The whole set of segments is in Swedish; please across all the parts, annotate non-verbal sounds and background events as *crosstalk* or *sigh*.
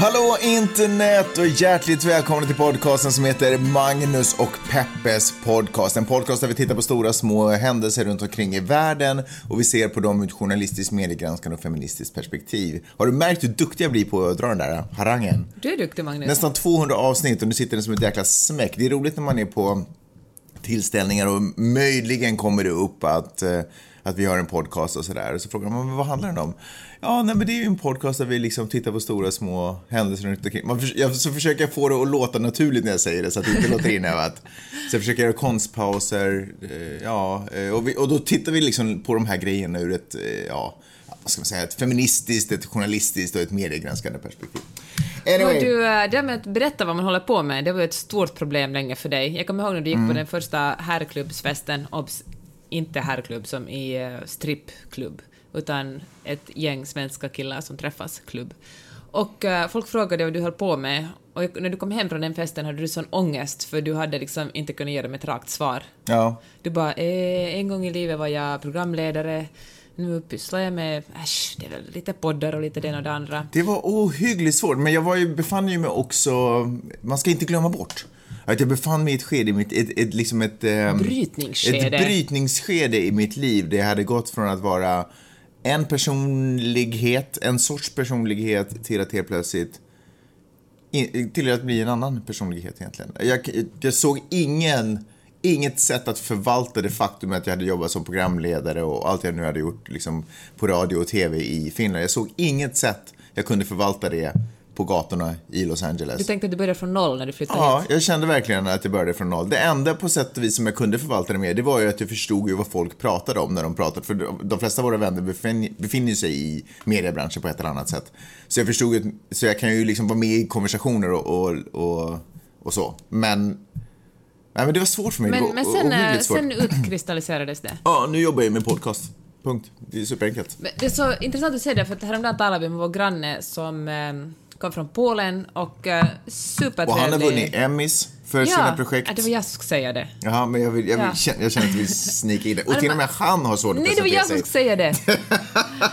Hallå internet och hjärtligt välkomna till podcasten som heter Magnus och Peppes podcast. En podcast där vi tittar på stora små händelser runt omkring i världen och vi ser på dem ur ett journalistiskt, mediegranskande och feministiskt perspektiv. Har du märkt hur duktig jag blir på att dra den där harangen? Du är duktig Magnus. Nästan 200 avsnitt och nu sitter den som ett jäkla smäck. Det är roligt när man är på tillställningar och möjligen kommer det upp att eh, att vi har en podcast och sådär. Och så frågar man, vad handlar den om? Ja, nej men det är ju en podcast där vi liksom tittar på stora små händelser runt omkring. Man, jag, så försöker jag få det att låta naturligt när jag säger det så att det inte låter inövat. Så jag försöker göra konstpauser, eh, ja, eh, och, vi, och då tittar vi liksom på de här grejerna ur ett, eh, ja, vad ska man säga, ett feministiskt, ett journalistiskt och ett mediegranskande perspektiv. Anyway. Du, det med att berätta vad man håller på med, det var ett stort problem länge för dig. Jag kommer ihåg när du gick mm. på den första herrklubbsfesten, obs, inte herrklubb som i uh, strippklubb, utan ett gäng svenska killar som träffas klubb. Och uh, folk frågade vad du höll på med, och när du kom hem från den festen hade du sån ångest för du hade liksom inte kunnat ge dem ett rakt svar. Ja. Du bara, eh, en gång i livet var jag programledare, nu pysslar jag med, äsch, det är väl lite poddar och lite det och det andra. Det var ohyggligt svårt, men jag var ju, befann mig också, man ska inte glömma bort, att jag befann mig i ett skede, i mitt, ett, ett, liksom ett... Eh, brytningsskede. Ett brytningsskede i mitt liv. Det hade gått från att vara en personlighet, en sorts personlighet, till att helt plötsligt till att bli en annan personlighet egentligen. Jag, jag såg ingen, inget sätt att förvalta det faktum att jag hade jobbat som programledare och allt jag nu hade gjort liksom, på radio och tv i Finland. Jag såg inget sätt jag kunde förvalta det på gatorna i Los Angeles. Du tänkte att du började från noll när du flyttade ja, hit? Ja, jag kände verkligen att jag började från noll. Det enda på sätt och vis som jag kunde förvalta det med, det var ju att jag förstod ju vad folk pratade om när de pratade. För de flesta av våra vänner befinner sig i mediebranschen på ett eller annat sätt. Så jag förstod ju, så jag kan ju liksom vara med i konversationer och, och, och, och så. Men Nej, men det var svårt för mig. Men, men sen, eh, sen utkristalliserades det? Ja, nu jobbar jag med podcast. Punkt. Det är superenkelt. Men det är så intressant att se det, för att häromdagen talade vi med vår granne som eh, kom från Polen och uh, supertrevlig. Och han har vunnit Emmys för ja, sina projekt. Ja, det var jag som skulle säga det. Jaha, men jag, vill, jag, vill, ja. känner, jag känner att vill snika in det. Och till och med han har svårt att Nej, det var jag som skulle säga det.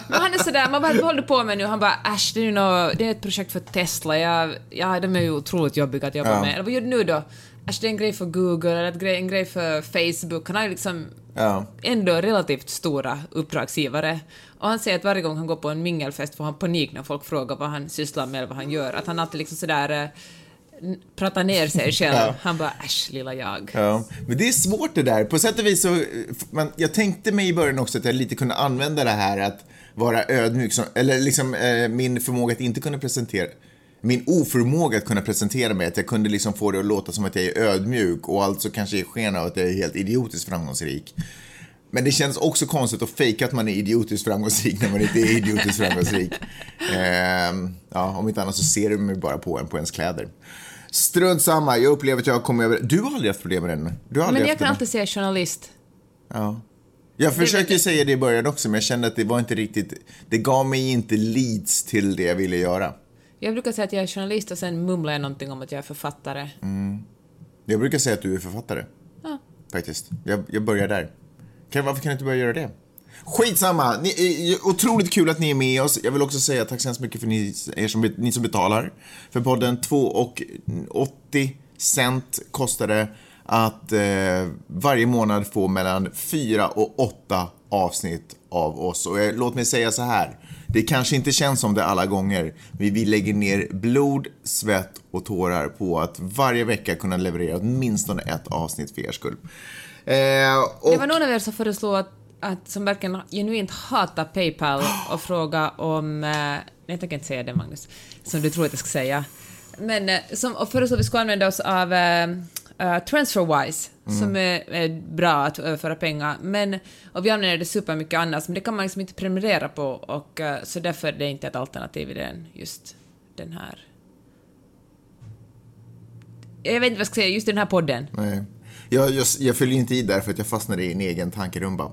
men han är sådär, man bara, vad håller du på med nu? Han bara, äsch, det är, no, det är ett projekt för Tesla. Jag, ja, de är ju otroligt jobbiga att jobba ja. med. Vad gör du nu då? Äsch, det är en grej för Google, eller en grej för Facebook. Han har ju liksom ja. ändå relativt stora uppdragsgivare. Och han säger att varje gång han går på en mingelfest får han panik när folk frågar vad han sysslar med eller vad han gör. Att han alltid liksom sådär eh, pratar ner sig själv. Ja. Han bara äsch, lilla jag. Ja. Men det är svårt det där. På sätt och vis så, man, jag tänkte mig i början också att jag lite kunde använda det här att vara ödmjuk, som, eller liksom eh, min förmåga att inte kunna presentera min oförmåga att kunna presentera mig, att jag kunde liksom få det att låta som att jag är ödmjuk och alltså kanske ge sken av att jag är helt idiotiskt framgångsrik. Men det känns också konstigt att fejka att man är idiotiskt framgångsrik när man inte är idiotiskt framgångsrik. *laughs* Eh, ja, om inte annat så ser du mig bara på en på ens kläder. Strunt samma, jag upplever att jag kommer över... Du har aldrig haft problem med den? Du har men jag kan alltid säga journalist. Ja. Jag försökte ju säga det i början också, men jag kände att det var inte riktigt... Det gav mig inte leads till det jag ville göra. Jag brukar säga att jag är journalist och sen mumlar jag någonting om att jag är författare. Mm. Jag brukar säga att du är författare. Ja. Faktiskt. Jag, jag börjar där. Kan, varför kan du inte börja göra det? Skitsamma! Ni, eh, otroligt kul att ni är med oss. Jag vill också säga tack så hemskt mycket för ni, er som, ni som betalar för podden. 2,80 cent kostar det att eh, varje månad få mellan 4 och 8 avsnitt av oss. Och eh, låt mig säga så här. Det kanske inte känns som det alla gånger, men vi lägger ner blod, svett och tårar på att varje vecka kunna leverera åtminstone ett avsnitt för er skull. Eh, och... Det var någon av er som föreslog att, att som verkligen genuint hatar Paypal *gasps* och fråga om... Eh, jag tänker inte säga det, Magnus, som du tror att jag ska säga. Men eh, som och föreslog att vi skulle använda oss av uh, uh, Transferwise, mm. som är, är, bra att överföra pengar, men, och vi använder det supermycket annars, men det kan man liksom inte prenumerera på, och uh, så därför är det inte ett alternativ i den, just den här... Jag vet inte vad jag ska säga, just den här podden. Nej. Jag, jag, jag följer inte i där för att jag fastnade i en egen tankerumba.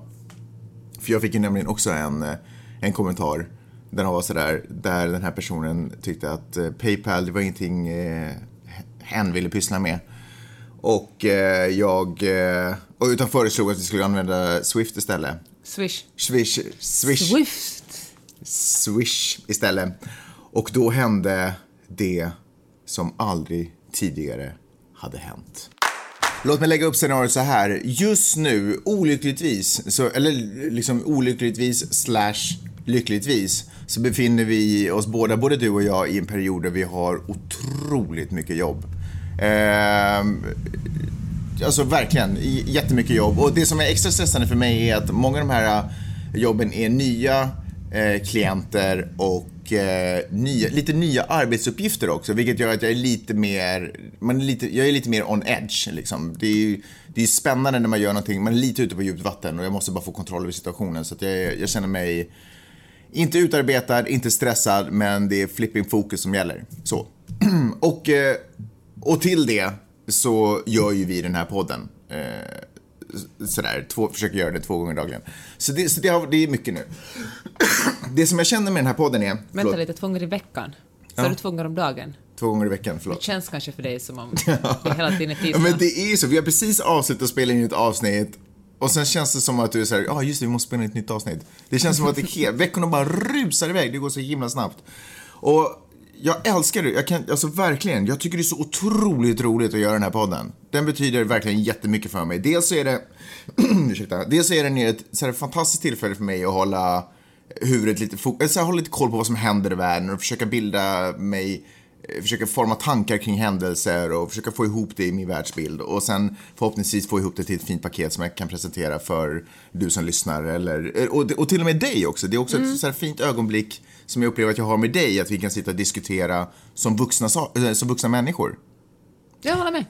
För jag fick ju nämligen också en, eh, en kommentar Den var sådär, där den här personen tyckte att eh, Paypal, det var ingenting eh, hen ville pyssla med. Och eh, jag, eh, och utan föreslog att vi skulle använda Swift istället. Swish. Swish, Swish, Swift. Swish istället. Och då hände det som aldrig tidigare hade hänt. Låt mig lägga upp scenariot så här. Just nu, olyckligtvis, så, eller liksom olyckligtvis slash lyckligtvis, så befinner vi oss båda, både du och jag, i en period där vi har otroligt mycket jobb. Eh, alltså verkligen, jättemycket jobb. Och det som är extra stressande för mig är att många av de här eh, jobben är nya eh, klienter och eh, nya, lite nya arbetsuppgifter också, vilket gör att jag är lite mer, man är lite, jag är lite mer on edge. Liksom. Det är ju det är spännande när man gör någonting, man är lite ute på djupt vatten och jag måste bara få kontroll över situationen. Så att jag, jag känner mig inte utarbetad, inte stressad, men det är flipping fokus som gäller. Så. *clears throat* och, eh, och till det så gör ju vi den här podden. Eh, sådär, två, försöker göra det två gånger dagligen. Så det, så det, har, det är mycket nu. det som jag känner med den här podden är... Vänta förlåt, lite, två gånger i veckan. Så är det två gånger om dagen. Två gånger i veckan, Det förlåt. känns kanske för dig som om *laughs* det hela tiden är Ja, tisdag. men det är ju så. Vi har precis avslutat spela in ett avsnitt och sen känns det som att du är såhär, ja ah, just det, vi måste spela in ett nytt avsnitt. Det känns som att det veckorna bara rusar iväg, det går så himla snabbt. Och jag älskar det, jag kan, alltså verkligen, jag tycker det är så otroligt roligt att göra den här podden. Den betyder verkligen jättemycket för mig. Dels är det, *clears throat* ursäkta, dels är den ett så här, fantastiskt tillfälle för mig att hålla huvudet lite, fo- eller så här, hålla lite koll på vad som händer i världen och försöka bilda mig eh, försöka forma tankar kring händelser och försöka få ihop det i min världsbild och sen förhoppningsvis få ihop det till ett fint paket som jag kan presentera för du som lyssnar eller, och, och till och med dig också. Det är också ett så här fint ögonblick som jag upplever att jag har med dig, att vi kan sitta och diskutera som vuxna, eh, som vuxna människor. Jag håller med.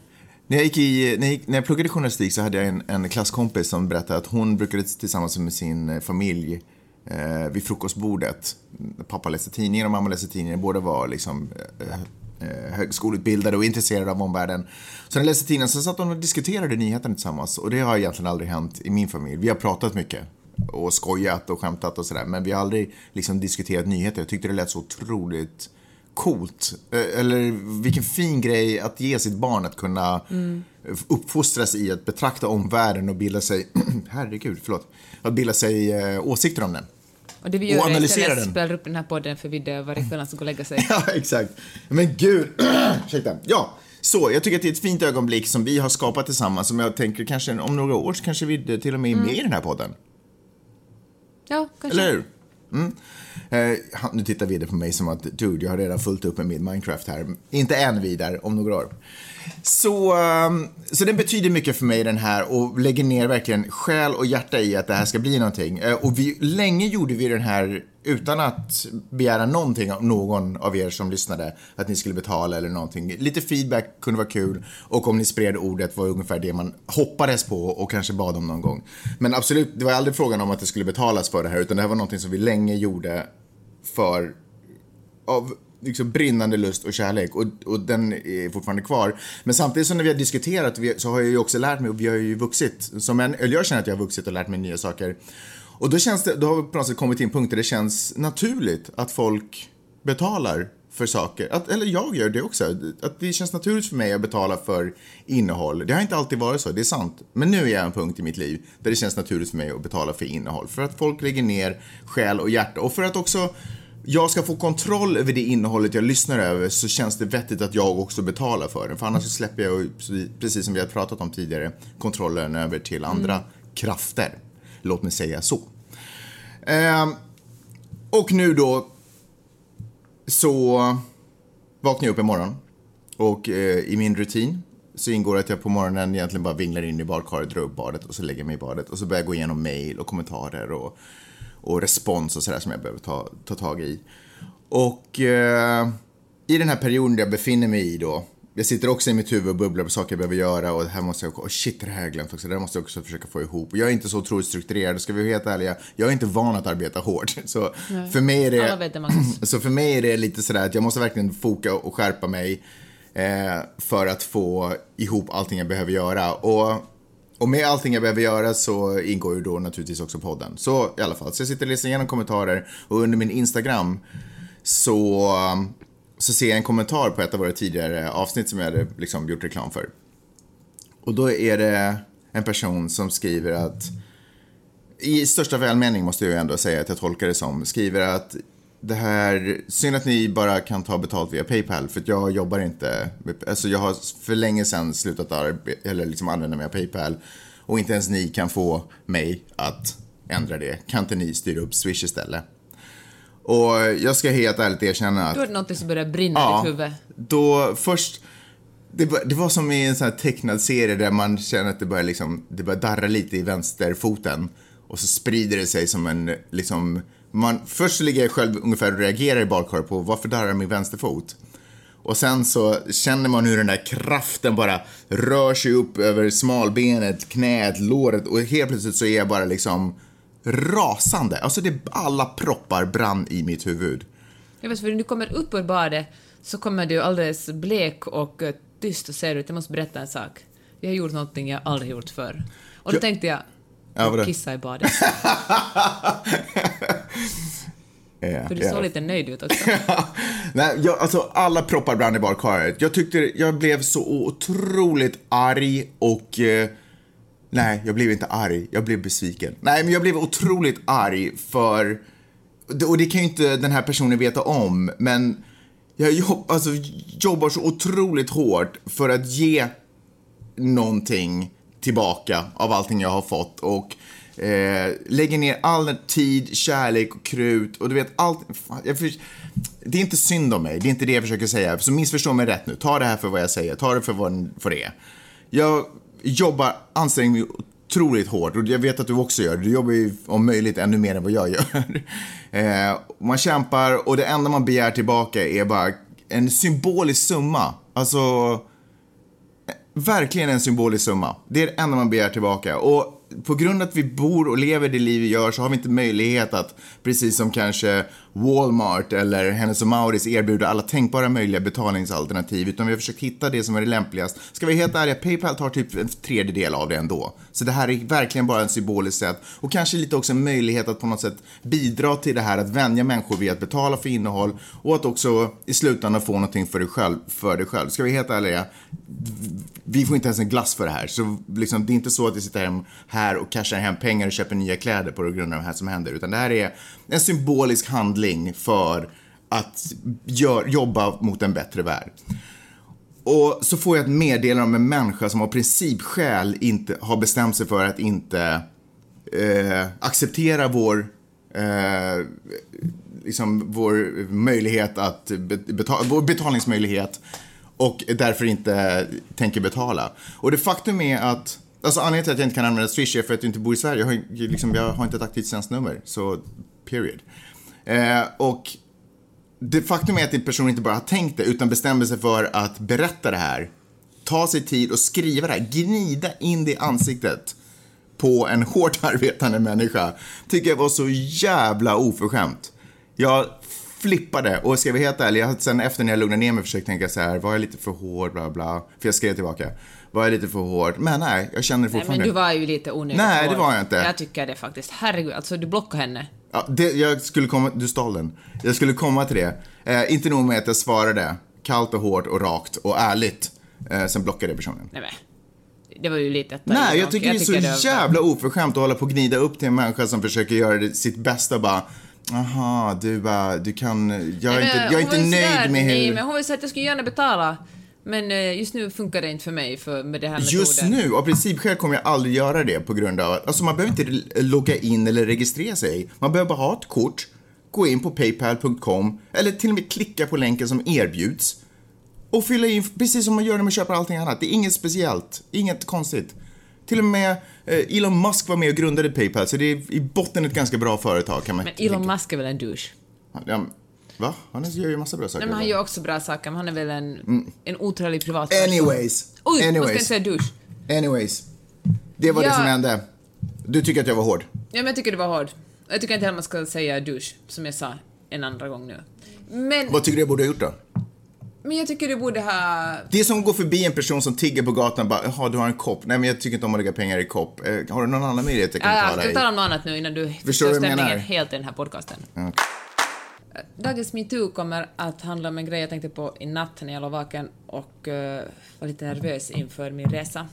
När jag, gick i, när, jag gick, när jag pluggade journalistik så hade jag en, en klasskompis som berättade att hon brukade tillsammans med sin eh, familj eh, vid frukostbordet. Pappa läste tidningen och mamma läste tidningen. Båda var liksom eh, eh, högskoleutbildade och intresserade av omvärlden. Så när jag läste tidningen så satt de och diskuterade nyheterna tillsammans. Och det har egentligen aldrig hänt i min familj. Vi har pratat mycket och skojat och skämtat och sådär. Men vi har aldrig liksom diskuterat nyheter. Jag tyckte det lät så otroligt coolt. Eh, Eller vilken fin grej att ge sitt barn att kunna uppfostras i att betrakta omvärlden och bilda sig, *clears throat* herregud, förlåt, att bilda sig eh, åsikter om den. Och det vi gör är analysera den. spelar upp den här podden för Vidde varje kväll han ska gå och lägga sig. *laughs* Ja, exakt. Men gud, *clears throat* ursäkta. Ja, så jag tycker att det är ett fint ögonblick som vi har skapat tillsammans som jag tänker kanske om några år så kanske vi till och med är med i den här podden. Ja, kanske. Eller hur? Mm. Eh, nu tittar Vidar på mig som att, dude, jag har redan fullt upp med min Minecraft här. Inte än Vidar, om några år. Så, ehm, så den betyder mycket för mig den här och lägger ner verkligen själ och hjärta i att det här ska bli någonting. Eh, och vi, länge gjorde vi den här utan att begära någonting av någon av er som lyssnade, att ni skulle betala eller någonting. Lite feedback kunde vara kul och om ni spred ordet var ungefär det man hoppades på och kanske bad om någon gång. Men absolut, det var aldrig frågan om att det skulle betalas för det här utan det här var någonting som vi länge gjorde för av liksom brinnande lust och kärlek och, och den är fortfarande kvar. Men samtidigt som när vi har diskuterat vi, så har jag ju också lärt mig och vi har ju vuxit. Som en, eller jag känner att jag har vuxit och lärt mig nya saker. Och då känns det, då har vi på något sätt kommit till en punkt där det känns naturligt att folk betalar för saker. Att, eller jag gör det också. Att det känns naturligt för mig att betala för innehåll. Det har inte alltid varit så, det är sant. Men nu är jag en punkt i mitt liv där det känns naturligt för mig att betala för innehåll. För att folk lägger ner själ och hjärta och för att också jag ska få kontroll över det innehållet jag lyssnar över så känns det vettigt att jag också betalar för det. För annars släpper jag, precis som vi har pratat om tidigare, kontrollen över till andra krafter. Låt mig säga så. Ehm, och nu då så vaknar jag upp imorgon och eh, i min rutin så ingår att jag på morgonen egentligen bara vinglar in i badkaret, drar upp badet och så lägger jag mig i badet och så börjar jag gå igenom mail och kommentarer och, och respons och sådär som jag behöver ta, ta tag i. Och eh, i den här perioden jag befinner mig i då, jag sitter också i mitt huvud och bubblar på saker jag behöver göra och det här måste jag, oh shit det här har jag glömt också, det här måste jag också försöka få ihop. Jag är inte så otroligt strukturerad, ska vi vara helt ärliga, jag är inte van att arbeta hårt. *laughs* Så för mig är det... Det. *clears throat* Så för mig är det lite sådär att jag måste verkligen foka och skärpa mig eh, för att få ihop allting jag behöver göra. Och och med allting jag behöver göra så ingår ju då naturligtvis också podden. Så i alla fall, så jag sitter och läser igenom kommentarer och under min Instagram så, um, så ser jag en kommentar på ett av våra tidigare avsnitt som jag hade liksom gjort reklam för. Och då är det en person som skriver att i största välmening måste jag ju ändå säga att jag tolkar det som, skriver att det här, synd att ni bara kan ta betalt via Paypal för att jag jobbar inte, alltså jag har för länge sedan slutat arbeta, eller liksom använda mig av Paypal och inte ens ni kan få mig att ändra det. Kan inte ni styra upp Swish istället? Och jag ska helt ärligt erkänna att... Då är det något som börjar brinna Ja, i ditt huvud. då först... Det var, det var som i en sån här tecknad serie där man känner att det börjar, liksom, det börjar darra lite i vänsterfoten. Och så sprider det sig som en, liksom... Man, först ligger jag själv ungefär och reagerar i badkaret på varför darrar min vänsterfot? Och sen så känner man hur den där kraften bara rör sig upp över smalbenet, knät, låret och helt plötsligt så är jag bara liksom rasande. Alltså det, alla proppar brann i mitt huvud. Jag vet, för när du kommer upp ur badet så kommer du alldeles blek och eh, tyst och säger ut, jag måste berätta en sak. Jag har gjort någonting jag aldrig gjort förr. Och då Ja. tänkte jag, Ja, vadå? kissa i badet. *laughs* Ja, För du ja. såg lite nöjd ut också. *laughs* Nej, jag, alltså alla proppar brann i badkaret. Jag tyckte, jag blev så otroligt arg och... Eh, nej, jag blev inte arg. Jag blev besviken. Nej, men jag blev otroligt arg för... Och det kan ju inte den här personen veta om, men jag jobb, alltså, jobbar så otroligt hårt för att ge någonting tillbaka av allting jag har fått och eh, lägger ner all tid, kärlek och krut och du vet allt. Fan, jag för, det är inte synd om mig, det är inte det jag försöker säga. Så missförstå mig rätt nu, ta det här för vad jag säger, ta det för vad för det är. Jag jobbar, anstränger mig otroligt hårt och jag vet att du också gör det. Du jobbar ju om möjligt ännu mer än vad jag *laughs* gör. Eh, man kämpar och det enda man begär tillbaka är bara en symbolisk summa. Alltså, verkligen en symbolisk summa. Det är det enda man begär tillbaka. Och på grund av att vi bor och lever det liv vi gör så har vi inte möjlighet att, precis som kanske Walmart eller Hennes och Mauritz erbjuder alla tänkbara möjliga betalningsalternativ, utan vi har försökt hitta det som är det lämpligast. Ska vi vara helt ärliga, Paypal tar typ en tredjedel av det ändå. Så det här är verkligen bara en symbolisk sätt och kanske lite också en möjlighet att på något sätt bidra till det här att vänja människor vid att betala för innehåll och att också i slutändan få någonting för dig själv. För dig själv. Ska vi vara helt ärliga, vi får inte ens en glass för det här. Så liksom, det är inte så att vi sitter hem här och cashar hem pengar och köper nya kläder på grund av det här som händer. Utan det här är en symbolisk handling för att gör, jobba mot en bättre värld. Och så får jag ett meddelande om en människa som av principskäl inte har bestämt sig för att inte eh, acceptera vår eh, liksom vår möjlighet att betala, vår betalningsmöjlighet och därför inte tänker betala. Och det faktum är att, alltså anledningen till att jag inte kan använda Swish är för att jag inte bor i Sverige. Jag har, liksom, jag har inte ett aktivt svenskt nummer, så period. Eh, och det faktum är att din person inte bara har tänkt det utan bestämmer sig för att berätta det här. Ta sig tid och skriva det här, gnida in det i ansiktet på en hårt arbetande människa tycker jag var så jävla oförskämt. Jag flippade och ska vi vara helt ärlig, jag sen efter när jag lugnade ner mig försökte tänka så här, var jag lite för hård, bla bla, för jag skrev tillbaka. Var jag lite för hård? Men nej, jag känner det Nej, fortfarande. men du var ju lite onödigt Nej, det var jag inte. Jag tycker det faktiskt. Herregud, alltså du blockade henne. Ja, det, jag skulle komma, du stal den. Jag skulle komma till det. Eh, inte nog med att jag svarade kallt och hårt och rakt och ärligt. Eh, sen blockade jag personen. Nej men. Det var ju lite att Nej, jag tycker det är så det var- jävla oförskämt att hålla på och gnida upp till en människa som försöker göra sitt bästa och bara Aha, du bara, du kan, jag är Nej, inte, jag är inte var ju nöjd med Nej, hur... men hon vill säga att jag skulle gärna betala. Men eh, just nu funkar det inte för mig för, med det här metoden. Just nu, av principskäl kommer jag aldrig göra det på grund av att, alltså man behöver inte logga in eller registrera sig. Man behöver bara ha ett kort, gå in på paypal.com eller till och med klicka på länken som erbjuds och fylla in precis som man gör när man köper allting annat. Det är inget speciellt, inget konstigt. Till och med eh, Elon Musk var med och grundade Paypal, så det är i botten ett ganska bra företag kan man Men Elon Musk är väl en douche? Ja, va? Han gör ju massa bra saker. Nej, men han gör också bra saker, men han är väl en, en otrevlig privatperson. Anyways. Oj, man ska anyways. inte säga douche. Anyways. Det var det Ja. som hände. Du tycker att jag var hård? Ja, men jag tycker det var hård. Jag tycker inte heller man ska säga douche, som jag sa en andra gång nu. Men... Vad tycker du jag borde ha gjort då? Men jag tycker du borde ha... Det är som att gå förbi en person som tigger på gatan och bara, jaha, du har en kopp. Nej, men jag tycker inte om att lägga pengar i kopp. Eh, har du någon annan möjlighet jag kan Ja, ja, betala ska vi tala om något annat nu innan du du jag stämningen helt i den här podcasten. Dagens metoo kommer att handla om en grej jag tänkte på i natt när jag låg vaken och eh, var lite nervös inför min resa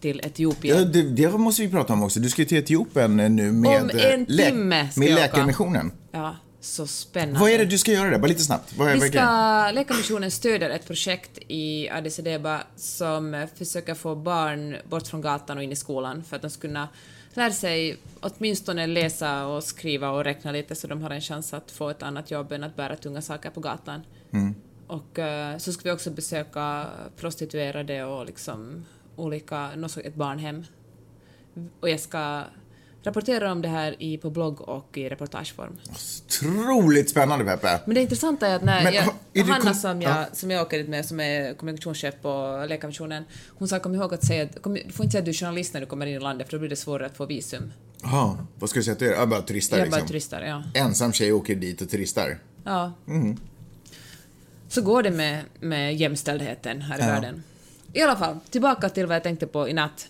till Etiopien. Ja, det, det måste vi prata om också. Du ska ju till Etiopien nu med, Om eh, en timme ska med jag åka. Läkarmissionen. Ja, så spännande. Vad är det du ska göra där? Bara lite snabbt. Vad är, Vi vad ska, Läkarmissionen stöder ett projekt i Addis Abeba som eh, försöker få barn bort från gatan och in i skolan för att de ska kunna lära sig åtminstone läsa och skriva och räkna lite så de har en chans att få ett annat jobb än att bära tunga saker på gatan. Mm. Och eh, så ska vi också besöka prostituerade och liksom olika, något ett barnhem. Och jag ska rapportera om det här i, på blogg och i reportageform. Otroligt spännande, Peppe. Men det intressanta är att när Men jag, är Hanna som jag, ja. som jag åker dit med, som är kommunikationschef på Läkarmissionen, hon sa kom ihåg att säga att kom, du får inte säga att du är journalist när du kommer in i landet för då blir det svårare att få visum. Jaha, vad ska du säga till er? Jag bara turistar jag liksom. bara turistar, ja. Ensam tjej åker dit och turistar. ja. Mm. Så går det med, med jämställdheten här i Ja. världen. I alla fall, tillbaka till vad jag tänkte på i natt.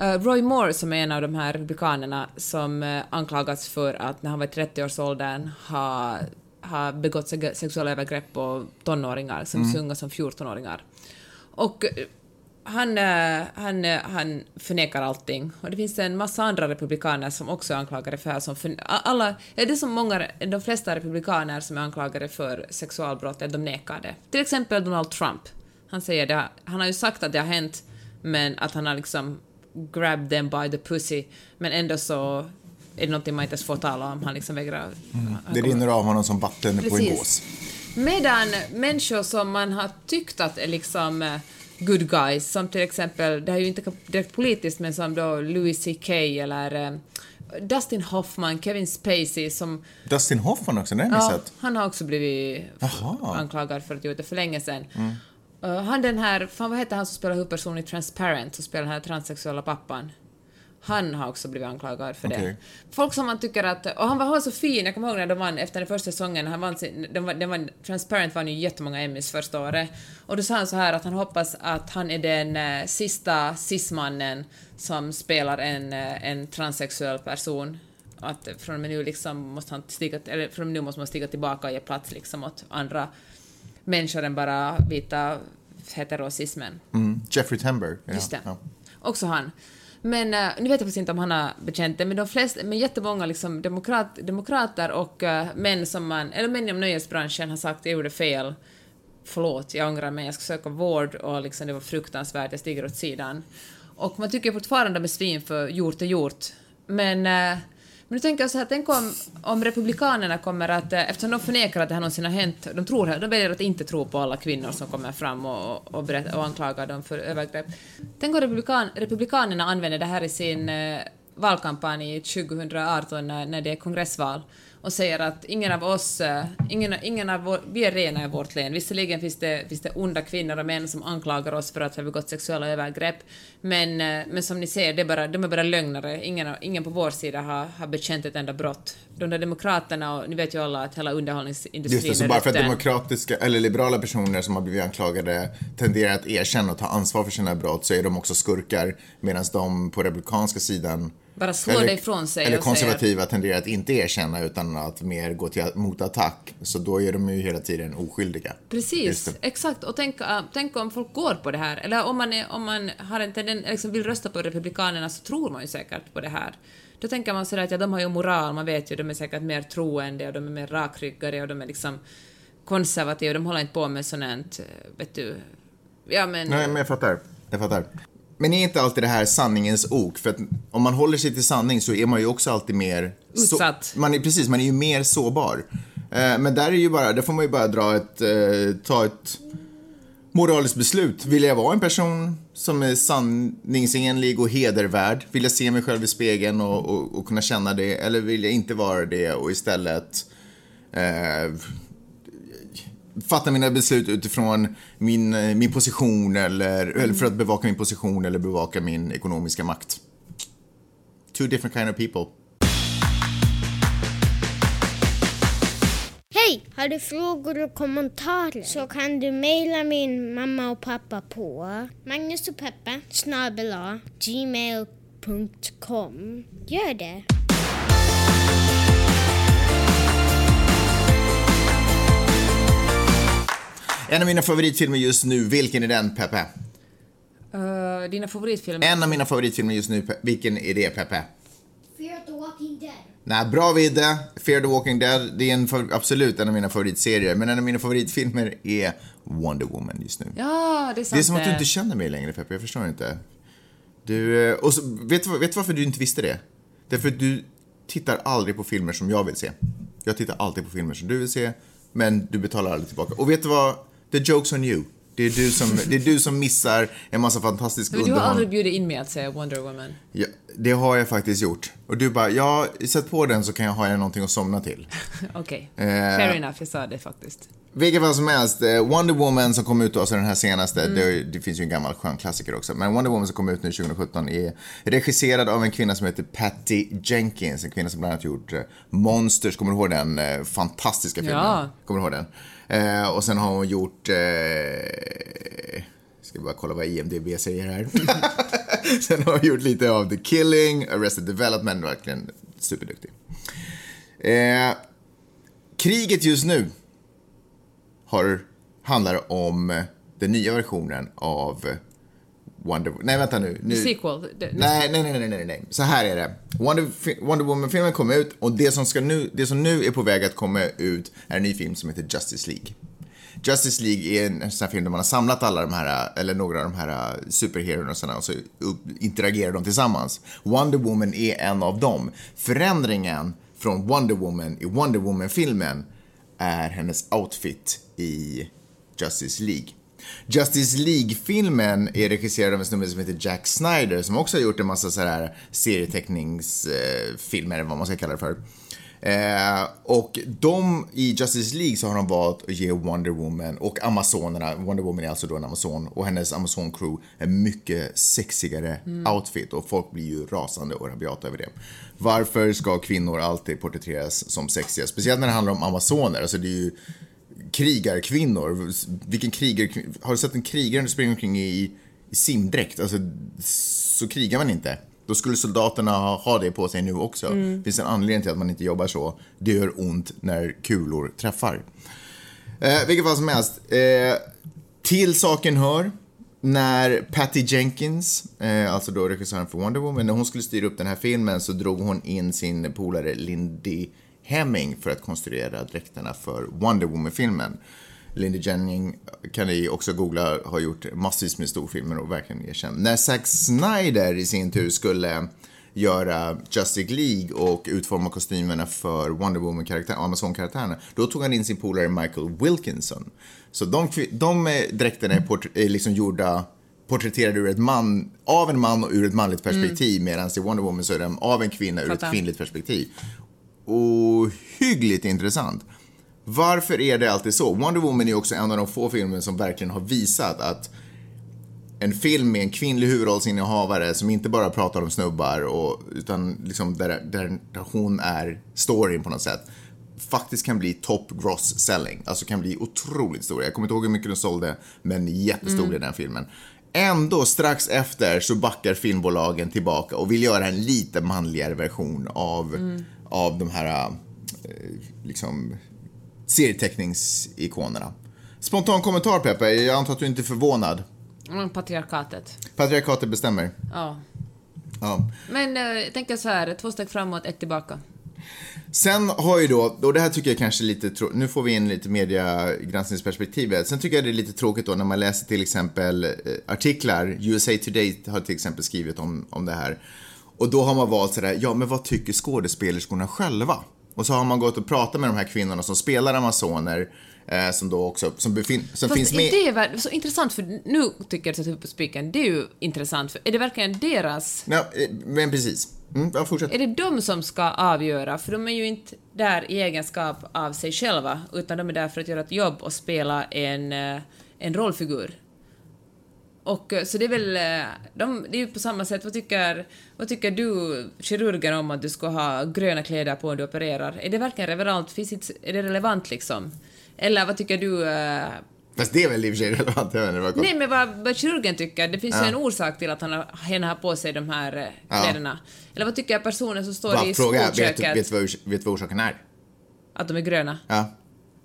Eh, Roy Moore, som är en av de här republikanerna som uh, anklagats för att när han var i 30-årsåldern ha, ha begått se- sexuella övergrepp på tonåringar, som Mm. unga som 14-åringar. Och eh, han, eh, han, eh, han förnekar allting. Och det finns en massa andra republikaner som också är anklagade för det här. Som för, alla, det är som många, de flesta republikaner som är anklagade för sexualbrott, är de nekar det. Till exempel Donald Trump. Han säger det, han har ju sagt att det har hänt, men att han har liksom grabbed them by the pussy, men ändå så är det någonting man inte ens får tala om. Han liksom vägrar... han Det rinner av honom som vatten på en gås. Medan människor som man har tyckt att är liksom eh, good guys, som till exempel, det här är ju inte direkt politiskt, men som då Louis CK eller eh, Dustin Hoffman, Kevin Spacey som... Dustin Hoffman också, det har jag Ja, missat. han har också blivit Jaha. anklagad för att ha gjort det för länge sedan. Uh, han den här, fan vad heter han som spelar huvudpersonen i Transparent, som spelar den här transsexuella pappan? Han har också blivit anklagad för det. Okej. Folk som man tycker att... Och han var, han var så fin, jag kommer ihåg när de vann efter den första säsongen, han vann den var, den var, Transparent vann ju jättemånga Emmys första året. Och då sa han så här att han hoppas att han är den eh, sista cis-mannen som spelar en, eh, en transsexuell person. Att från och med nu liksom måste han stiga, eller från nu måste man stiga tillbaka och ge plats liksom åt andra människor än bara vita heterosismen. Mm. Jeffrey Tambor. Ja. Just det. Ja. Också han. Men uh, nu vet jag faktiskt inte om han har bekänt det, men de flesta, men jättemånga liksom demokrat, demokrater och eh, män som man, eller män inom nöjesbranschen har sagt jag gjorde fel, förlåt, jag ångrar mig, jag ska söka vård och liksom det var fruktansvärt, jag stiger åt sidan. Och man tycker fortfarande med svin för gjort är gjort. Men, eh, men nu tänker jag så här, tänk om, om republikanerna kommer att, eh, eftersom de förnekar att det här någonsin har hänt, de, tror, de väljer att inte tro på alla kvinnor som kommer fram och, och, berättar, och anklagar dem för övergrepp. Tänk om republikan, republikanerna använder det här i sin eh, valkampanj 2018 när, när det är kongressval och säger att ingen av oss, eh, ingen, ingen av vår, vi är rena i vårt län. Visserligen finns det, finns det onda kvinnor och män som anklagar oss för att ha begått sexuella övergrepp, men, eh, men som ni ser, det är bara, de är bara lögnare. Ingen, ingen på vår sida har, har bekänt ett enda brott. De där demokraterna, och ni vet ju alla att hela underhållningsindustrin Just det, så bara för att demokratiska eller liberala personer som har blivit anklagade tenderar att erkänna och ta ansvar för sina brott så är de också skurkar medan de på republikanska sidan Bara slår det ifrån sig Eller och säger- konservativa tenderar att inte erkänna utan att mer gå till motattack. Så då är de ju hela tiden oskyldiga. Precis, exakt. Och tänk, äh, tänk om folk går på det här. Eller om man, är, om man har en tenden, liksom vill rösta på Republikanerna så tror man ju säkert på det här. Då tänker man sådär att ja, de har ju moral, man vet ju, de är säkert mer troende och de är mer rakryggade och de är liksom konservativa, de håller inte på med sånt, här, vet du, ja men... Nej, men jag fattar. Jag fattar. Men är inte alltid det här sanningens ok? För att om man håller sig till sanning så är man ju också alltid mer... så- Utsatt. man är, precis, man är ju mer sårbar. Eh, men där är ju bara, där får man ju bara dra ett, eh, ta ett moraliskt beslut. Vill jag vara en person som är sanningsenlig och hedervärd? Vill jag se mig själv i spegeln och, och, och kunna känna det? Eller vill jag inte vara det och istället eh, fatta mina beslut utifrån min, eh, min position eller, eller för att bevaka min position eller bevaka min ekonomiska makt. Two different kind of people. Hej! Har du frågor och kommentarer så kan du mejla min mamma och pappa på Magnus och Peppe snabel gmail.com. Gör det! En av mina favoritfilmer just nu, vilken är den, Peppe? Uh, dina favoritfilmer? En av mina favoritfilmer just nu, vilken är det, Peppe? Fear the Walking Dead. Nej, bra Vidde. Fear the Walking Dead, det är en absolut en av mina favoritserier. Men en av mina favoritfilmer är Wonder Woman just nu. Ja, det är sant. Det är som att du inte känner mig längre, Peppe. Jag förstår inte. Du, eh, och så, vet, du vad- vet du varför du inte visste det? Därför att du tittar aldrig på filmer som jag vill se. Jag tittar alltid på filmer som du vill se, men du betalar aldrig tillbaka. Och vet du vad? The joke's on you. Det är du som, det är du som missar en massa fantastisk Men du har underhållning. aldrig bjudit in mig att säga Wonder Woman. Ja, det har jag faktiskt gjort. Och du bara, ja, sätt på den så kan jag ha någonting att somna till. *laughs* Okej. Eh. Fair enough, jag sa det faktiskt. Vilket fall som helst, eh, Wonder Woman som kom ut alltså den här senaste, det, det finns ju en gammal skön klassiker också, men Wonder Woman som kom ut nu 2017 är regisserad av en kvinna som heter Patty Jenkins, en kvinna som bland annat gjort eh, Monsters, kommer du ihåg den eh, fantastiska filmen? Ja. Kommer du ihåg den? Eh, och sen har hon gjort, eh, ska bara kolla vad IMDB säger här. *laughs* sen har hon gjort lite av The Killing, Arrested Development, verkligen superduktig. Eh, kriget just nu har, handlar om den nya versionen av Wonder Nej, vänta nu. nu. Sequel. Nej, nej, nej, nej, nej, nej. Så här är det. Wonder, Wonder Woman-filmen kom ut och det som, ska nu, det som nu är på väg att komma ut är en ny film som heter Justice League. Justice League är en, sån här film där man har samlat alla de här, eller några av de här superherorna och så upp, interagerar de tillsammans. Wonder Woman är en av dem. Förändringen från Wonder Woman i Wonder Woman-filmen är hennes outfit i Justice League. Justice League-filmen är regisserad av en snubbe som heter Jack Snyder som också har gjort en massa så här serieteckningsfilmer, eller vad man ska kalla det för. Eh, och de, i Justice League så har de valt att ge Wonder Woman och Amazonerna, Wonder Woman är alltså då en Amazon, och hennes Amazon-crew en mycket sexigare outfit och folk blir ju rasande och rabiata över det. Varför ska kvinnor alltid porträtteras som sexiga? Speciellt när det handlar om Amazoner, alltså det är ju krigarkvinnor. Vilken krigare, har du sett en krigare som springer omkring i, i simdräkt? Alltså, så krigar man inte. Då skulle soldaterna ha, ha det på sig nu också. Det finns en anledning till att man inte jobbar så. Det gör ont när kulor träffar. Eh, vilket fall som helst. Eh, till saken hör när Patty Jenkins, eh, alltså då regissören för Wonder Woman, när hon skulle styra upp den här filmen så drog hon in sin polare Lindy Hemming för att konstruera dräkterna för Wonder Woman-filmen. Lindy Jennings kan ni också googla, har gjort massvis med storfilmer och verkligen erkänd. När Zack Snyder i sin tur skulle göra Justice League och utforma kostymerna för Wonder Woman-karaktären, Amazon-karaktärerna, då tog han in sin polare Michael Wilkinson. Så de, de eh, dräkterna är, port- är liksom gjorda porträtterade ur ett man, av en man och ur ett manligt perspektiv medan i Wonder Woman så är de av en kvinna ur ett Fattar. kvinnligt perspektiv. Ohyggligt intressant. Varför är det alltid så? Wonder Woman är också en av de få filmer som verkligen har visat att en film med en kvinnlig huvudrollsinnehavare som inte bara pratar om snubbar och, utan liksom där, där, hon är storyn på något sätt faktiskt kan bli top gross selling. Alltså kan bli otroligt stor. Jag kommer inte ihåg hur mycket den sålde, men jättestor i den filmen. Ändå strax efter så backar filmbolagen tillbaka och vill göra en lite manligare version av, av de här eh, liksom serieteckningsikonerna. Spontan kommentar Peppe, jag antar att du inte är förvånad. Mm, Patriarkatet. Patriarkatet bestämmer. Ja. Ja. Men eh, jag tänker så här, två steg framåt, ett tillbaka. Sen har ju då, och det här tycker jag kanske är lite nu får vi in lite mediegranskningsperspektivet. Sen tycker jag det är lite tråkigt då när man läser till exempel eh, artiklar, USA Today har till exempel skrivit om, om det här. Och då har man valt sådär, ja men vad tycker skådespelerskorna själva? Och så har man gått och pratat med de här kvinnorna som spelar Amazoner, eh, som då också, som, befin- som Fast finns med. det är väl så intressant, för nu tycker jag att sätta upp på spiken, det är ju intressant, för är det verkligen deras... Ja, eh, men precis. Mm, ja, fortsätt. Är det de som ska avgöra? För de är ju inte där i egenskap av sig själva, utan de är där för att göra ett jobb och spela en, eh, en rollfigur. Och eh, så det är väl, eh, de, det är ju på samma sätt, vad tycker, vad tycker du kirurgen om att du ska ha gröna kläder på när du opererar? Är det verkligen relevant? Finns det, är det relevant liksom? Eller vad tycker du? eh, Fast det är väl i och för sig relevant, jag vet vad Nej, men vad, vad kirurgen tycker, det finns ju Ja. en orsak till att han har, hen har på sig de här eh, Ja. kläderna. Eller vad tycker personen som står Va, i vet, skolköket vet, ors- vet du vad orsaken är? att de är gröna? Ja,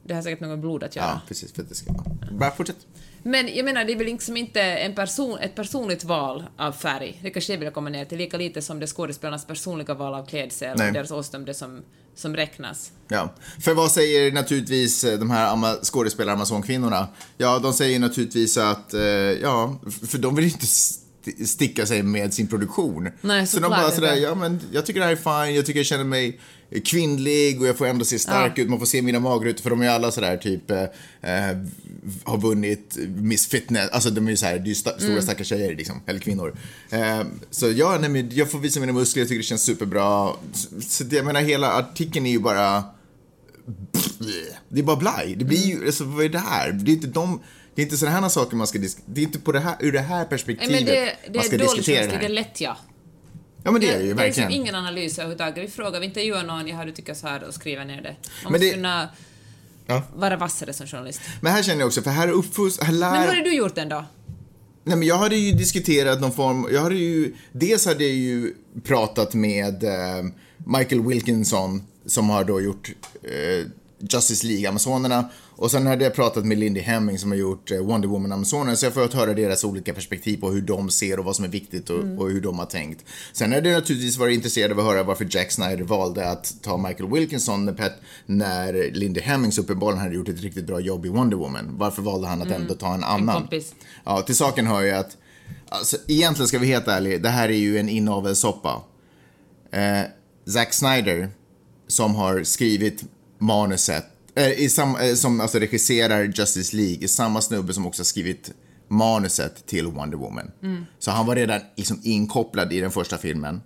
Det har säkert något blod att göra. ja precis. För att det ska vara. Bara fortsätt. Men jag menar, det är väl liksom inte en person, ett personligt val av färg. Det kanske jag vill komma ner till, lika lite som det är skådespelarnas personliga val av klädsel Nej. och deras det som, som räknas. Ja, för vad säger naturligtvis eh, de här ama- skådespelare Amazonkvinnorna? Ja, de säger naturligtvis att, eh, ja, för de vill ju inte sticka sig med sin produktion. Nej, så de såklart bara sådär, ja men jag tycker det här är fine, jag tycker jag känner mig kvinnlig och jag får ändå se stark Ja. ut, man får se mina magrutor för de är alla sådär typ, eh, eh, har vunnit Miss Fitness, alltså de är ju såhär, det är ju sta- Mm. stora stackars tjejer liksom, eller kvinnor. Eh, så ja, nej, men jag får visa mina muskler, jag tycker det känns superbra. Så, så det, jag menar hela artikeln är ju bara det är bara blaj. Det blir ju, alltså vad är det här? Det är inte de, det är inte sådana här saker man ska diskutera. Det är inte på det här, ur det här Nej, perspektivet men det, det man är ska diskutera det journalistik, det är här. lätt ja. Ja men det är det ju det är verkligen. liksom ingen analys överhuvudtaget. Vi frågar, vi intervjuar någon, jag har du tycker så här och skriver ner det. Man Men måste det- kunna Ja. vara vassare som journalist. Men här känner jag också, för här uppfos, här lär... Men hur har du gjort den då? Nej men jag hade ju diskuterat någon form, jag hade ju, dels hade jag ju pratat med eh, Michael Wilkinson som har då gjort eh, Justice League, Amazonerna. Och sen hade jag pratat med Lindy Hemming som har gjort eh, Wonder Woman, Amazonerna. Så jag har fått höra deras olika perspektiv på hur de ser och vad som är viktigt och, och hur de har tänkt. Sen hade jag naturligtvis varit intresserad av att höra varför Jack Snyder valde att ta Michael Wilkinson när, Pat, när Lindy Hemmings uppenbarligen hade gjort ett riktigt bra jobb i Wonder Woman. Varför valde han att ändå ta en annan? kompis. Ja, till saken hör ju att, alltså, egentligen ska vi helt ärliga, det här är ju en inavelssoppa. Eh, Zack Snyder, som har skrivit manuset, eh, i sam, eh, som alltså regisserar Justice League, är samma snubbe som också har skrivit manuset till Wonder Woman. Så han var redan liksom inkopplad i den första filmen.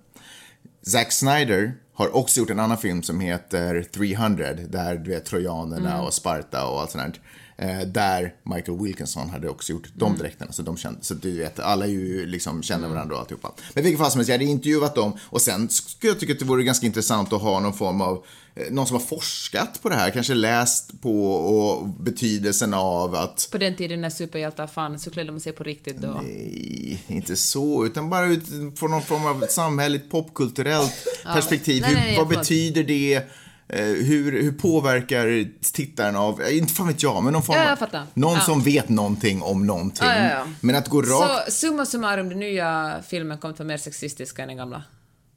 Zack Snyder har också gjort en annan film som heter 300, där du vet trojanerna och Sparta och allt sånt där. Eh, där Michael Wilkinson hade också gjort de dräkterna, så de kände, så du vet, alla ju liksom känner varandra och alltihopa. Men vilket fall som helst, jag hade intervjuat dem och sen skulle jag tycka att det vore ganska intressant att ha någon form av, eh, någon som har forskat på det här, kanske läst på och betydelsen av att På den tiden när superhjältar fanns så klädde man sig på riktigt då. Nej, inte så, utan bara utifrån någon form av samhälleligt popkulturellt *laughs* perspektiv. Nej, nej, hur, vad betyder det? Eh, hur, hur påverkar tittaren av, eh, inte fan vet jag, men någon form Ja. Någon Ja. som vet någonting om någonting. Ja. Men att gå rakt, Så summa summarum, den nya filmen kommer att vara mer sexistisk än den gamla.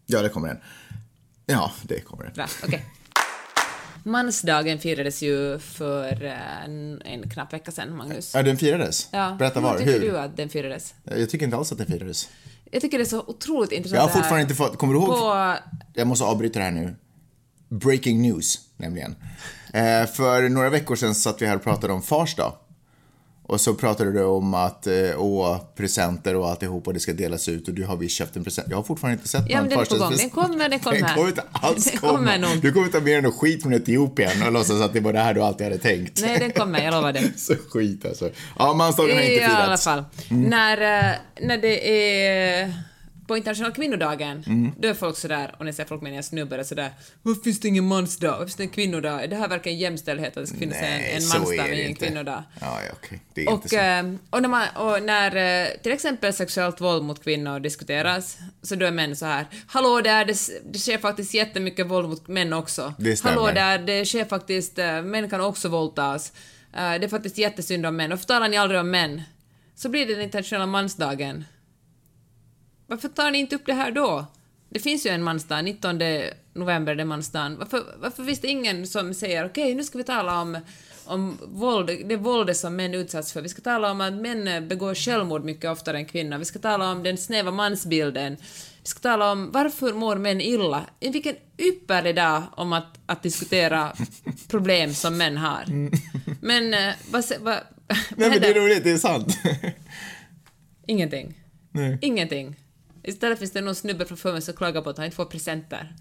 ja det kommer den. Ja, det kommer den. Bra, okej. Mansdagen firades ju för eh, en, en knapp vecka sedan, Magnus. Ja, den firades? Ja. Berätta var, Hur tycker hur? du att den firades? Jag tycker inte alls att den firades. Jag tycker det är så otroligt intressant Jag har fortfarande inte fått, kommer du ihåg? På, Jag måste avbryta det här nu. Breaking news, nämligen. Eh, för några veckor sedan satt vi här och pratade om Fars dag. Och så pratade du om att, eh, åh, presenter och alltihop och det ska delas ut och du har visst köpt en present. Jag har fortfarande inte sett Ja, någon gång. farsdagspresent. Den kommer, den kommer. *laughs* Den kommer inte alls Den komma. Du kommer ta med dig något skit från Etiopien och låtsas att det var det här du alltid hade tänkt. nej, den kommer, jag lovar det. *laughs* Så skit alltså. Ja, mansdagen har inte I firats. alla fall. När, eh, när det är på internationella kvinnodagen, Mm. då är folk sådär, och när jag ser folk med en snubbe är sådär Varför finns det ingen mansdag? Varför finns det en kvinnodag? Är det här verkligen jämställdhet att det ska finnas Nej, en, en mansdag men ingen inte. kvinnodag? Ja, ja, okej. Det är inte Och, så. eh, och, när man, och när eh, till exempel sexuellt våld mot kvinnor diskuteras, så då är män så här Hallå där, det, det sker faktiskt jättemycket våld mot män också. Det stämmer. Hallå där, det sker faktiskt, eh, män kan också våldtas. Eh, det är faktiskt jättesynd om män. Varför talar ni aldrig om män? Så blir det den internationella mansdagen. Varför tar ni inte upp det här då? Det finns ju en mansdag, 19 november, det är mansdagen. Varför, varför finns det ingen som säger okej, nu ska vi tala om, om våld, det våldet som män utsatts för. Vi ska tala om att män begår självmord mycket oftare än kvinnor. Vi ska tala om den snäva mansbilden. Vi ska tala om varför mår män illa. Vilken ypperlig dag om att, att diskutera *laughs* problem som män har. Men eh, vad, vad, vad Nej, men det är roligt, det är sant. *laughs* Ingenting. Nej. Ingenting. Istället finns det någon snubbe från Fummen som klagar på att han inte får presenter.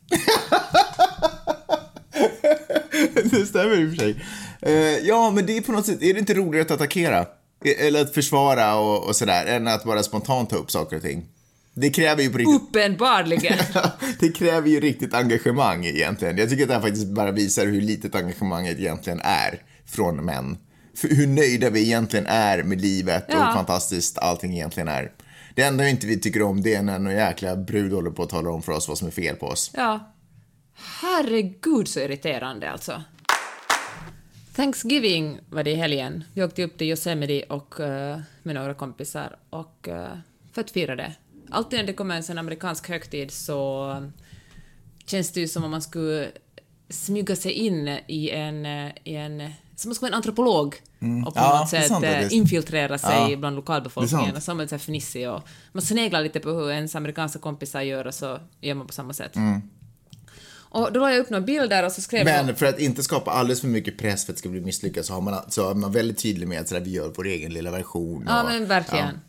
*laughs* det stämmer i och för sig. Eh, ja, men det är på något sätt, är det inte roligare att attackera? eller att försvara och, och sådär, än att bara spontant ta upp saker och ting. Det kräver ju på riktigt... Uppenbarligen. *laughs* det kräver ju riktigt engagemang egentligen. Jag tycker att det här faktiskt bara visar hur litet engagemanget egentligen är från män. För hur nöjda vi egentligen är med livet och Ja. hur fantastiskt allting egentligen är. Det enda vi inte vi tycker om det är när någon jäkla brud håller på att tala om för oss vad som är fel på oss. Ja. Herregud så irriterande alltså. Thanksgiving var det i helgen. Vi åkte upp till Yosemite och, uh, med några kompisar och, uh, för att fira det. Alltid när det kommer en sån amerikansk högtid så eh, känns det ju som om man skulle smyga sig in i en, i en som man skulle vara en antropolog och på Mm. Ja, något är sätt sant eh, infiltrera sig Ja, bland är lokalbefolkningen och en sån här fnissig och man sneglar lite på hur ens amerikanska kompisar gör och så gör man på samma sätt. Och då la jag upp några bilder och så skrev jag... Mm. Men för att inte skapa alldeles för mycket press för att det ska bli misslyckat så, har man, så är man väldigt tydlig med att sådär, vi gör vår egen lilla version. Ja, och- men verkligen.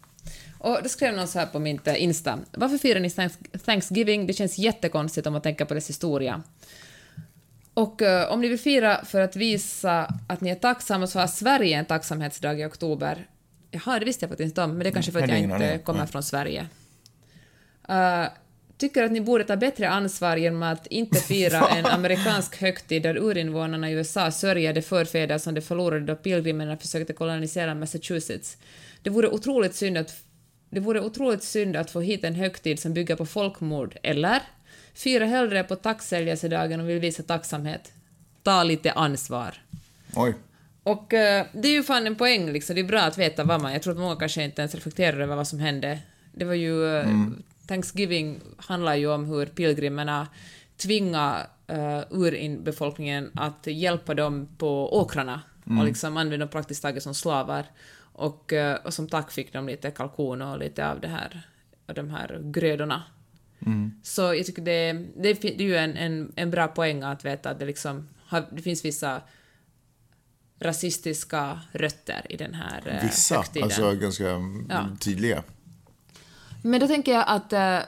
Och då skrev någon så här på mitt eh, Insta. Varför firar ni Thanks- Thanksgiving? Det känns jättekonstigt om man tänker på dess historia. Och eh, om ni vill fira för att visa att ni är tacksamma så har Sverige en tacksamhetsdag i oktober. Jaha, det visste jag faktiskt inte om, men det är kanske för att jag inte kommer från Sverige. Eh, tycker att ni borde ta bättre ansvar genom att inte fira *laughs* en amerikansk högtid där urinvånarna i USA sörjer de förfäder som de förlorade då pilgrimerna försökte kolonisera Massachusetts. Det vore otroligt synd att det vore otroligt synd att få hit en högtid som bygger på folkmord, eller? Fira hellre på tacksägelsedagen och vill visa tacksamhet. Ta lite ansvar. Oj. Och eh, det är ju fan en poäng liksom, det är bra att veta vad man... Jag tror att många kanske inte ens reflekterar över vad som hände. Det var ju... eh, Thanksgiving handlar ju om hur pilgrimerna tvingar uh, urinbefolkningen att hjälpa dem på åkrarna och liksom använda dem praktiskt taget som slavar. Och, eh, och som tack fick de lite kalkon och lite av det här, av de här grödorna. Så jag tycker det, det, det är ju en, en, en bra poäng att veta att det liksom har, det finns vissa rasistiska rötter i den här eh, Vissa, högtiden. alltså ganska Ja. tydliga. Men då tänker jag att eh,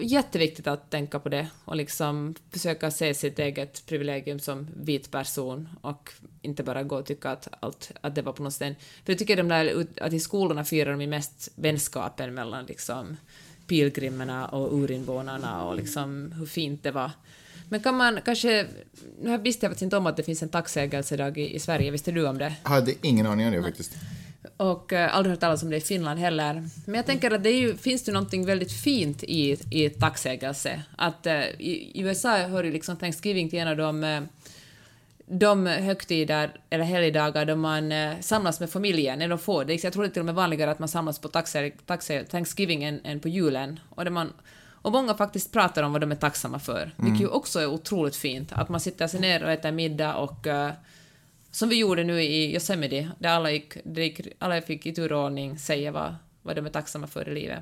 jätteviktigt att tänka på det och liksom försöka se sitt eget privilegium som vit person och inte bara gå och tycka att, allt, att det var på något sätt... För jag tycker de där, att i skolorna firar de mest vänskapen mellan liksom pilgrimerna och urinvånarna och liksom hur fint det var. Men kan man kanske... Nu här visste jag faktiskt inte om att det finns en tacksägelsedag i, i Sverige, visste du om det? Hade ingen aning om det faktiskt. och eh, aldrig hört talas om det i Finland heller. Men jag tänker att det ju, finns det någonting väldigt fint i, i tacksägelse. Att eh, i, i USA hör ju liksom Thanksgiving till en av de, eh, de högtider eller helgdagar då man eh, samlas med familjen, när de får det. Jag tror det är till och med vanligare att man samlas på tacksä, tacksä, Thanksgiving än, än på julen. Och, där man, och många faktiskt pratar om vad de är tacksamma för, vilket ju också är otroligt fint. Att man sitter sig ner och äter middag och eh, som vi gjorde nu i Yosemite, där alla, gick, det gick, alla fick i tur och ordning säga vad, vad de är tacksamma för i livet.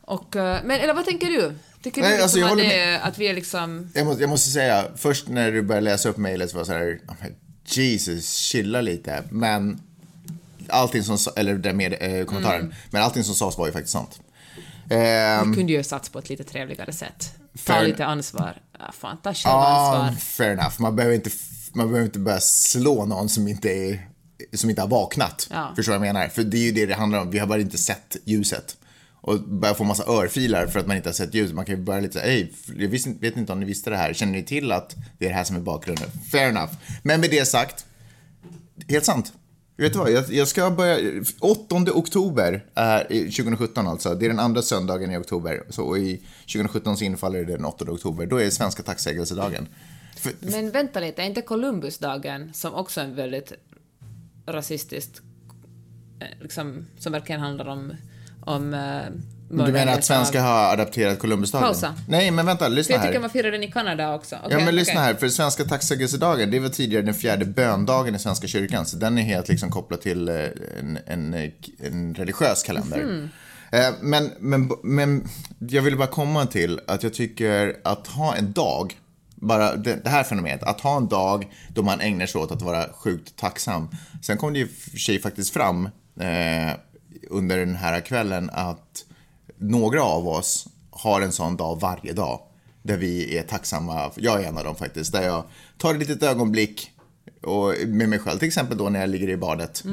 Och, eh, men, eller vad tänker du? Tycker Nej, du alltså, liksom jag att, det, att vi är liksom... Jag måste, jag måste säga, först när du började läsa upp mejlet så var jag så här, "Ja, men Jesus, chilla lite. Men allting som, eller det med eh, kommentaren, Mm. men allting som sades var ju faktiskt sant. Ehm, Vi kunde ju satsa på ett lite trevligare sätt. Ta Fair- lite ansvar. Ja, fan, ta själv Ja, ansvar. fair enough. Man behöver inte, man behöver inte börja slå någon som inte, är, som inte har vaknat. Ja. Förstår du vad jag menar? För det är ju det det handlar om. Vi har bara inte sett ljuset. Och börja få massa örfilar för att man inte har sett ljuset. Man kan ju börja lite så hej, jag vet inte om ni visste det här. Känner ni till att det är det här som är bakgrunden? Fair enough. Men med det sagt, helt sant. Vet du vad, jag, jag ska börja, 8 oktober eh, är, 2017 alltså, det är den andra söndagen i oktober. Så och i 2017 så infaller det den 8 oktober, då är det svenska tacksägelsedagen. Men vänta lite, är inte Columbusdagen, som också är en väldigt rasistisk, eh, Liksom, som verkligen handlar om om eh, du menar att svenska av- har adapterat Columbusdagen? Pausa. Nej, men vänta, lyssna jag tycker här. man firar den i Kanada också. Ja, Okej, men lyssna okej. här, för svenska tacksägelsedagen, det var tidigare den fjärde böndagen i Svenska kyrkan, så den är helt liksom kopplad till eh, en, en, eh, en religiös kalender. Eh, Men, men, men jag vill bara komma till att jag tycker att ha en dag, bara det, det här fenomenet, att ha en dag då man ägnar sig åt att vara sjukt tacksam. Sen kom det ju för sig faktiskt fram eh, under den här kvällen att några av oss har en sån dag varje dag. Där vi är tacksamma, jag är en av dem faktiskt, där jag tar ett litet ögonblick och med mig själv, till exempel då när jag ligger i badet.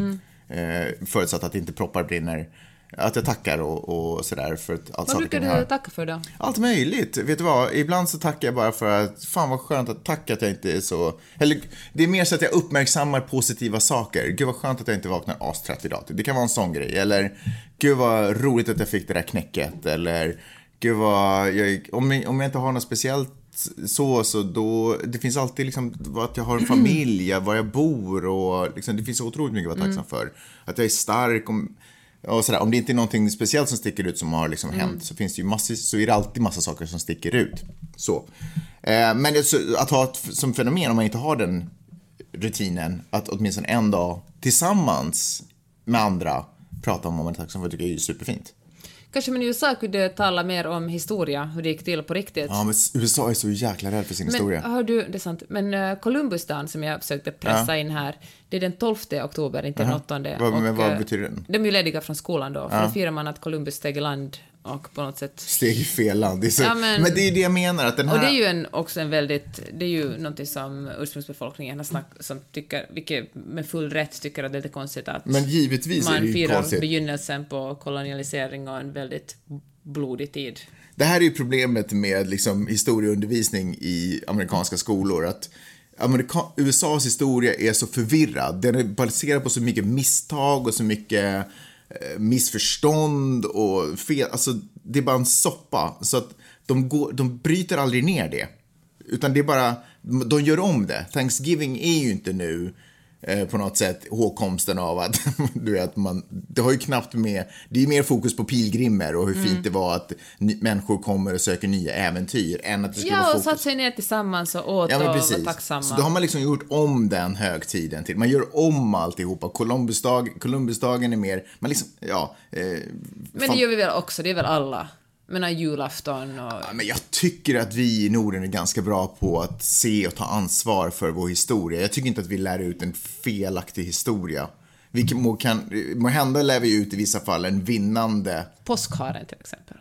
Eh, förutsatt att inte proppar brinner. Att jag tackar och, och sådär för att allt Vad brukar du tacka för då? allt möjligt. Vet du vad? Ibland så tackar jag bara för att fan vad skönt att tacka att jag inte är så... Eller det är mer så att jag uppmärksammar positiva saker. Gud vad skönt att jag inte vaknar astrött idag. Det kan vara en sån grej. Eller gud vad roligt att jag fick det där knäcket. Eller gud vad... Jag, om, jag, om jag inte har något speciellt så, så då... Det finns alltid liksom att jag har en familj, *clears throat* var jag bor och liksom, det finns otroligt mycket att vara tacksam för. Att jag är stark. Om, och sådär. Om det inte är någonting speciellt som sticker ut som har liksom hänt så finns det ju massor, så är det alltid massa saker som sticker ut. Så. Eh, men det, så, att ha ett, som fenomen, om man inte har den rutinen, att åtminstone en dag tillsammans med andra prata om vad man är tacksam för, tycker jag är superfint. Kanske man i USA kunde tala mer om historia, hur det gick till på riktigt. Ja, men USA är så jäkla rädd för sin Men historia. har du, det är sant, men uh, Columbusdagen som jag försökte pressa in här, det är den 12 oktober, inte den 8. Vad- men vad eh, betyder den? De är ju lediga från skolan då, för då firar man att Columbus steg i land och på något sätt... Steg i fel land. Det är så, Ja, men... men- det är det jag menar, att den här... Och det är ju en, också en väldigt, det är ju någonting som ursprungsbefolkningen har snack, som tycker, vilket med full rätt tycker att det är lite konstigt att Men givetvis är man det ju firar konstigt. begynnelsen på kolonialisering och en väldigt blodig tid. Det här är ju problemet med liksom, historieundervisning i amerikanska skolor. Att Amerika USAs historia är så förvirrad. Den är baserad på så mycket misstag och så mycket Eh, missförstånd och fel. Alltså, det är bara en soppa. Så att de, går, de bryter aldrig ner det. Utan det är bara, de gör om det. Thanksgiving är ju inte nu på något sätt hågkomsten av att, *laughs* du vet, man, det har ju knappt med, det är mer fokus på pilgrimer och hur Mm. fint det var att människor kommer och söker nya äventyr än att det skulle vara Ja, och fokus. satt sig ner tillsammans och åt Ja, men och precis. var tacksamma. Så då har man liksom gjort om den högtiden till, man gör om alltihopa. Columbusdag, Columbusdagen är mer, man liksom, ja. Eh, Men det gör vi väl också, det är väl alla. Menar julafton och... Ja, men jag tycker att vi i Norden är ganska bra på att se och ta ansvar för vår historia. Jag tycker inte att vi lär ut en felaktig historia. Vi kan, må, kan, må hända lär vi ut i vissa fall en vinnande... Påskharen till exempel.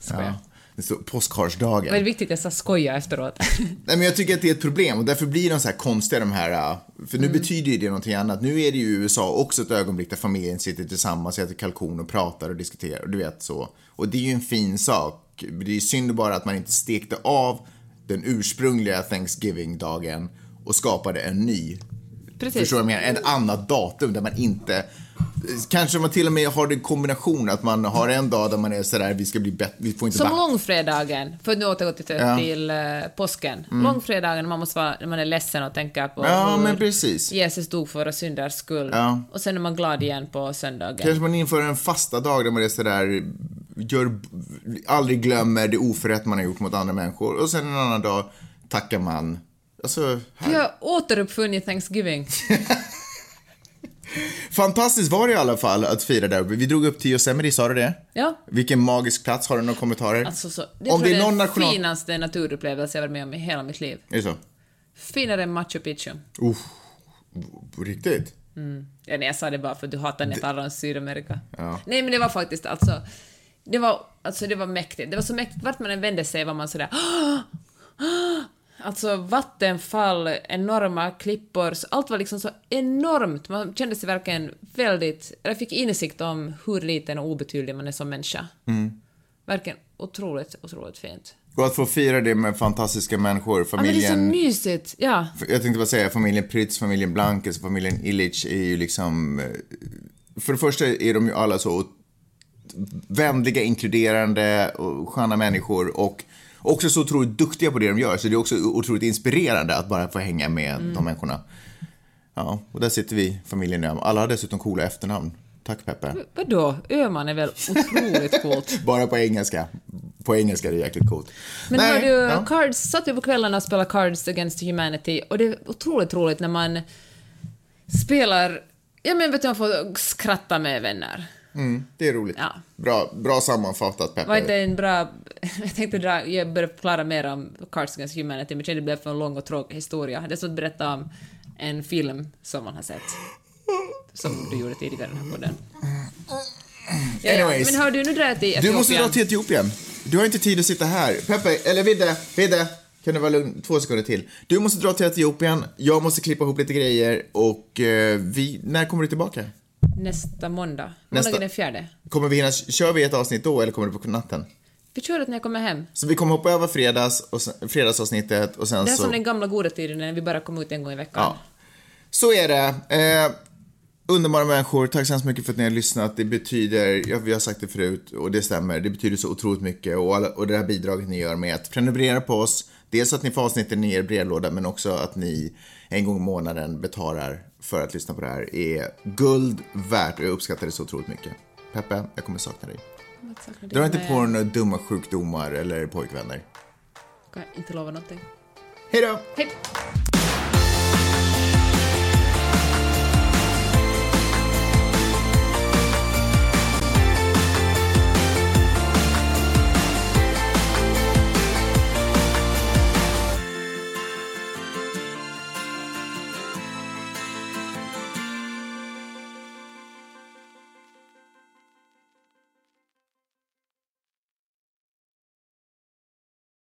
Skojar. Ja, det står påskharsdagen. Är viktigt att jag ska skoja efteråt. *laughs* Nej, men jag tycker att det är ett problem och därför blir de så här konstiga de här, äh, för nu betyder ju det någonting annat. Nu är det ju i USA också ett ögonblick där familjen sitter tillsammans, äter kalkon och pratar och diskuterar och du vet så. Och det är ju en fin sak. Det är synd bara att man inte stekte av den ursprungliga Thanksgiving-dagen och skapade en ny. Precis. Förstår du vad jag menar? Ett annat datum där man inte Kanske man till och med har en kombination att man har en dag där man är sådär, vi ska bli bättre, vi får inte Som back- långfredagen, för att nu återgå till, Ja. till eh, påsken. Långfredagen, man måste vara, man är ledsen och tänka på Ja, hur men precis. Jesus dog för våra synders skull. Ja. Och sen är man glad igen på söndagen. Kanske man inför en fasta dag där man är sådär, gör, aldrig glömmer det oförrätt man har gjort mot andra människor. Och sen en annan dag tackar man. Alltså, Vi här. har återuppfunnit Thanksgiving. *laughs* Fantastiskt var det i alla fall att fira där. Vi drog upp till Yosemite, sa du det? Ja. Vilken magisk plats, har du några kommentarer? Alltså så, det Om det är någon den national... finaste naturupplevelse jag varit med om i hela mitt liv. Är det så? Finare än Machu Picchu. Uh, på riktigt? Ja, nej, jag sa det bara för att du hatar Nepal och Sydamerika. Ja. Nej, men det var faktiskt alltså... Det var, alltså, det var mäktigt. Det var så mäktigt. Vart man än vände sig var man sådär... *gasps* *gasps* Alltså vattenfall, enorma klippor, allt var liksom så enormt. Man kände sig verkligen väldigt... Jag fick insikt om hur liten och obetydlig man är som människa. Verkligen otroligt, otroligt fint. Och att få fira det med fantastiska människor, Ja, men det är så familjen... mysigt. Ja. Jag tänkte bara säga, familjen Prytz, familjen Blankes, familjen Illich är ju liksom... eh, För det första är de ju alla så vänliga, inkluderande och sköna människor och också så otroligt duktiga på det de gör. Så det är också otroligt inspirerande att bara få hänga med Mm. de människorna. Ja, och där sitter vi, familjen Öhman. Alla har dessutom coola efternamn. Tack Peppe. Vadå? Öhman är väl otroligt *laughs* coolt? Bara på engelska. På engelska är det jäkligt coolt. Men Nej, har du, ja. Cards, satt vi på kvällarna och spelade Cards Against Humanity och det är otroligt roligt när man spelar, ja men vet du, man får skratta med vänner. Mm, det är roligt. Ja. Bra, bra sammanfattat Peppe. Var inte en bra... *laughs* Jag tänkte dra, jag började förklara mer om Cards Against Humanity, men det blev för en lång och tråkig historia. Det är som att berätta om en film som man har sett. Som du gjorde tidigare i den här podden. Ja, ja. Anyways. Men hör du, nu drar jag till Du Etiopien. måste dra till Etiopien. Du har inte tid att sitta här. Peppe, eller Vidde, Vidde, kan du vara lugn två sekunder till? Du måste dra till Etiopien, jag måste klippa ihop lite grejer och eh, vi, när kommer du tillbaka? Nästa måndag. Nästa- Måndagen den fjärde. Kommer vi hinna, kör vi ett avsnitt då eller kommer det på natten? Vi kör det när jag kommer hem. Så vi kommer hoppa över fredags och sen, fredagsavsnittet och sen Det är så... som den gamla goda tiden när vi bara kom ut en gång i veckan. Ja. Så är det. Eh, underbara människor, tack så hemskt mycket för att ni har lyssnat. Det betyder, ja, vi har sagt det förut och det stämmer, det betyder så otroligt mycket och, alla, och det här bidraget ni gör med att prenumerera på oss, dels att ni får avsnitten i er brevlåda men också att ni en gång i månaden betalar för att lyssna på det här är guld värt och jag uppskattar det så otroligt mycket. Peppe, jag kommer sakna dig. Dra inte på några dumma sjukdomar eller pojkvänner. Kan jag inte lova någonting. Hej då! Hej!